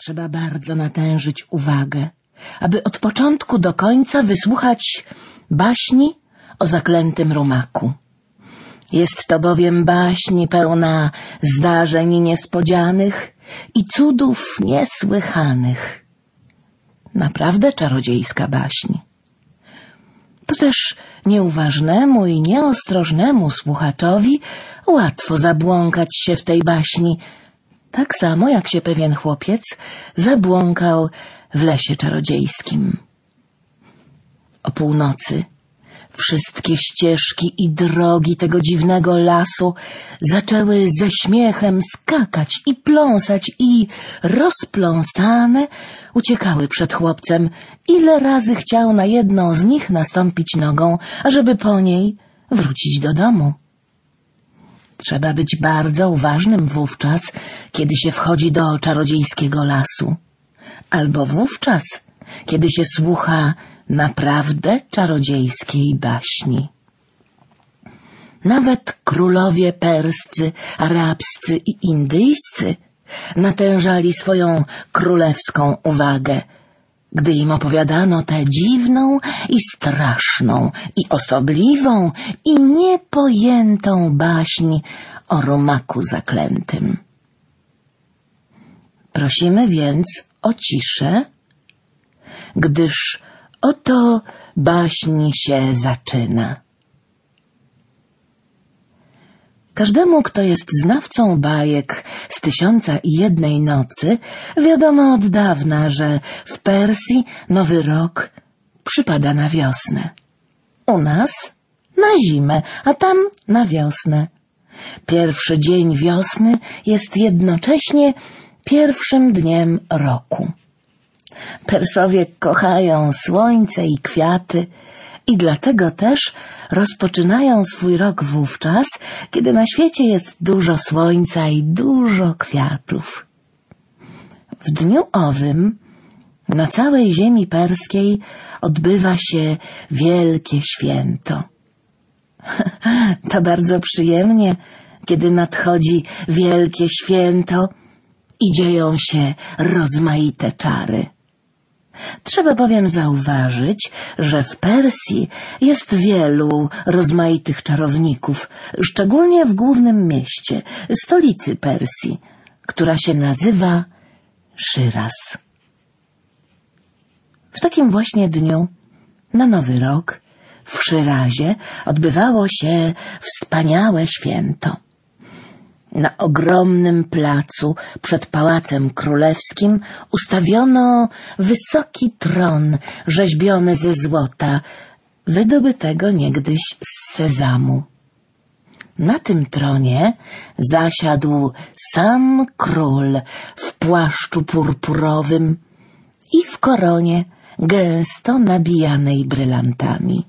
Trzeba bardzo natężyć uwagę, aby od początku do końca wysłuchać baśni o zaklętym rumaku. Jest to bowiem baśń pełna zdarzeń niespodzianych i cudów niesłychanych. Naprawdę czarodziejska baśń. To też nieuważnemu i nieostrożnemu słuchaczowi łatwo zabłąkać się w tej baśni, tak samo jak się pewien chłopiec zabłąkał w lesie czarodziejskim. O północy wszystkie ścieżki i drogi tego dziwnego lasu zaczęły ze śmiechem skakać i pląsać i rozpląsane uciekały przed chłopcem, ile razy chciał na jedną z nich nastąpić nogą, ażeby po niej wrócić do domu. Trzeba być bardzo uważnym wówczas, kiedy się wchodzi do czarodziejskiego lasu, albo wówczas, kiedy się słucha naprawdę czarodziejskiej baśni. Nawet królowie perscy, arabscy i indyjscy natężali swoją królewską uwagę, gdy im opowiadano tę dziwną i straszną i osobliwą i niepojętą baśń o rumaku zaklętym. Prosimy więc o ciszę, gdyż oto baśń się zaczyna. Każdemu, kto jest znawcą bajek z tysiąca i jednej nocy, wiadomo od dawna, że w Persji nowy rok przypada na wiosnę. U nas na zimę, a tam na wiosnę. Pierwszy dzień wiosny jest jednocześnie pierwszym dniem roku. Persowie kochają słońce i kwiaty i dlatego też rozpoczynają swój rok wówczas, kiedy na świecie jest dużo słońca i dużo kwiatów. W dniu owym na całej ziemi perskiej odbywa się wielkie święto. To bardzo przyjemnie, kiedy nadchodzi wielkie święto i dzieją się rozmaite czary. Trzeba bowiem zauważyć, że w Persji jest wielu rozmaitych czarowników, szczególnie w głównym mieście, stolicy Persji, która się nazywa Szyraz. W takim właśnie dniu, na Nowy Rok, w Szyrazie odbywało się wspaniałe święto. Na ogromnym placu przed Pałacem Królewskim ustawiono wysoki tron rzeźbiony ze złota, wydobytego niegdyś z sezamu. Na tym tronie zasiadł sam król w płaszczu purpurowym i w koronie gęsto nabijanej brylantami.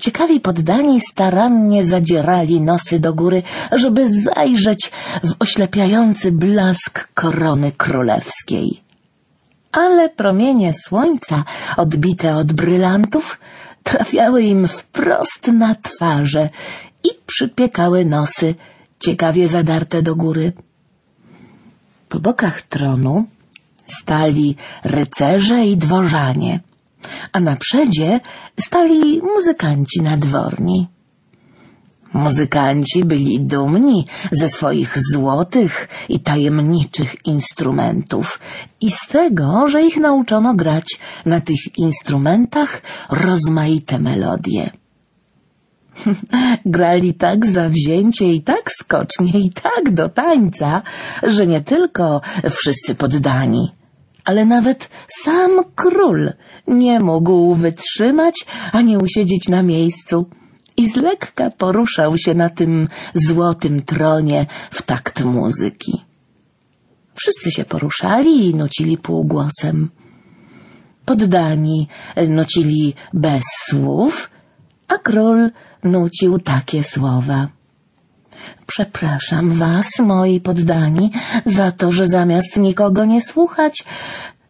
Ciekawi poddani starannie zadzierali nosy do góry, żeby zajrzeć w oślepiający blask korony królewskiej. Ale promienie słońca, odbite od brylantów, trafiały im wprost na twarze i przypiekały nosy, ciekawie zadarte do góry. Po bokach tronu stali rycerze i dworzanie – a na przedzie stali muzykanci nadworni. Muzykanci byli dumni ze swoich złotych i tajemniczych instrumentów i z tego, że ich nauczono grać na tych instrumentach rozmaite melodie. Grali tak zawzięcie i tak skocznie i tak do tańca, że nie tylko wszyscy poddani, ale nawet sam król nie mógł wytrzymać ani usiedzieć na miejscu i z lekka poruszał się na tym złotym tronie w takt muzyki. Wszyscy się poruszali i nucili półgłosem. Poddani nucili bez słów, a król nucił takie słowa. Przepraszam was, moi poddani, za to, że zamiast nikogo nie słuchać,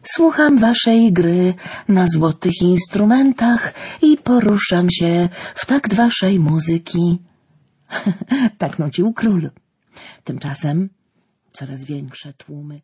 słucham waszej gry na złotych instrumentach i poruszam się w takt waszej muzyki. tak nucił król. Tymczasem coraz większe tłumy